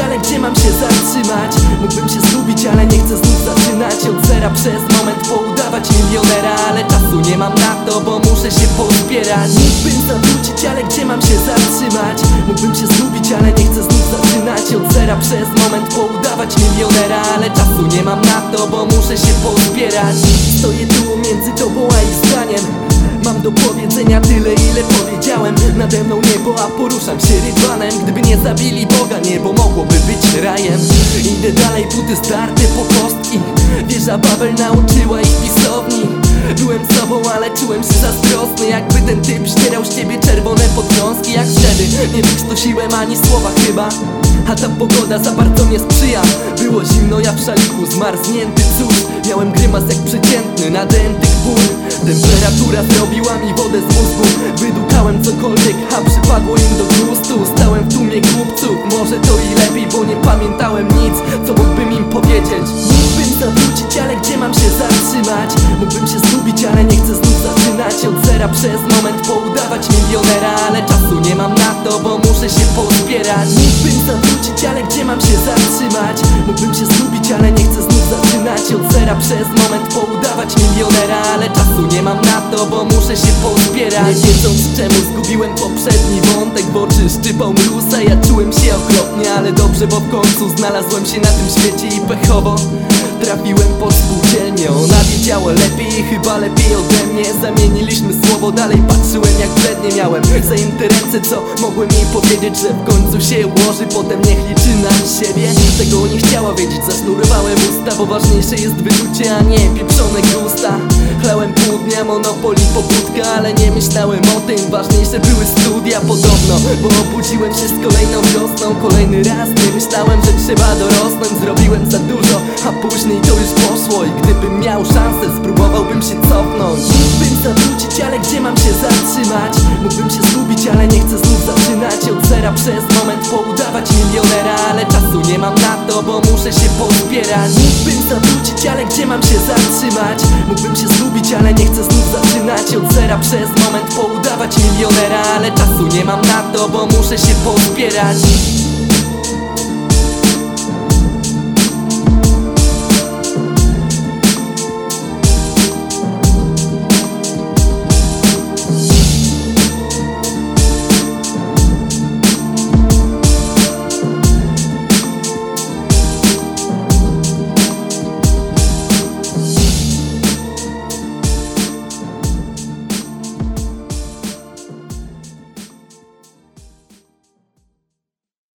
ale gdzie mam się zatrzymać? Mógłbym się zgubić, ale nie chcę znów zaczynać Od zera. Przez moment poudawać milionera Ale czasu nie mam na to, bo muszę się pozbierać Mógłbym zawrócić, ale gdzie mam się zatrzymać? Mógłbym się zgubić, ale nie chcę znów zaczynać Od zera. Przez moment poudawać milionera Ale czasu nie mam na to, bo muszę się pozbierać Stoję tu między tobą a ich zdaniem Mam do powiedzenia tyle ile powiedziałem Nade mną niebo, a poruszam się rydwanem Gdyby nie zabili Boga, niebo mogłoby być rajem. Idę dalej, buty starte po kostki. Wieża Babel nauczyła ich pisowni. Byłem sobą, ale czułem się zazdrosny Jakby ten typ ścierał z ciebie czerwone podwiązki Jak wtedy nie wykrztusiłem ani słowa chyba. A ta pogoda za bardzo nie sprzyja. Było zimno, ja w szaliku zmarznięty Cóż, miałem grymas jak przeciętny Nadętych ból Temperatura zrobiła mi wodę z mózgu Wydukałem cokolwiek, a przypadło im do gustu Stałem w tłumie głupców, może to i lepiej Bo nie pamiętałem nic, co mógłbym im powiedzieć Mógłbym zawrócić, ale gdzie mam się zatrzymać? Mógłbym się zgubić, ale nie chcę znów zaczynać Od zera przez moment poudawać milionera Ale czasu nie mam na to, bo muszę się pozbierać Mógłbym zawrócić, ale gdzie mam się zatrzymać? Mógłbym się zgubić, ale nie przez moment poudawać milionera Ale czasu nie mam na to, bo muszę się pozbierać. Nie wiedząc czemu zgubiłem poprzedni wątek W oczy szczypał mrusa, ja czułem się okropnie Ale dobrze, bo w końcu znalazłem się na tym świecie i pechowo Trafiłem pod spółdzielnię, ona wiedziała lepiej chyba lepiej ode mnie. Zamieniliśmy słowo, dalej patrzyłem jak blednie miałem Zajęte co mogłem jej powiedzieć, że w końcu się ułoży. Potem niech liczy na siebie, tego nie chciała wiedzieć Zasznurowałem usta, bo ważniejsze jest wyczucie, a nie pieprzone gusta Chlałem pół dnia monopoli pobudka, ale nie myślałem o tym. Ważniejsze były studia podobno, bo obudziłem się z kolejną wiosną. Kolejny raz nie myślałem, że trzeba dorosnąć. Zrobiłem za poszło I gdybym miał szansę, spróbowałbym się cofnąć. Mógłbym zawrócić, ale gdzie mam się zatrzymać? Mógłbym się zgubić, ale nie chcę znów zaczynać Od zera. Przez moment poudawać milionera Ale czasu nie mam na to, bo muszę się pozbierać Mógłbym zawrócić, ale gdzie mam się zatrzymać? Mógłbym się zgubić, ale nie chcę znów zaczynać Od zera. Przez moment poudawać milionera Ale czasu nie mam na to, bo muszę się pozbierać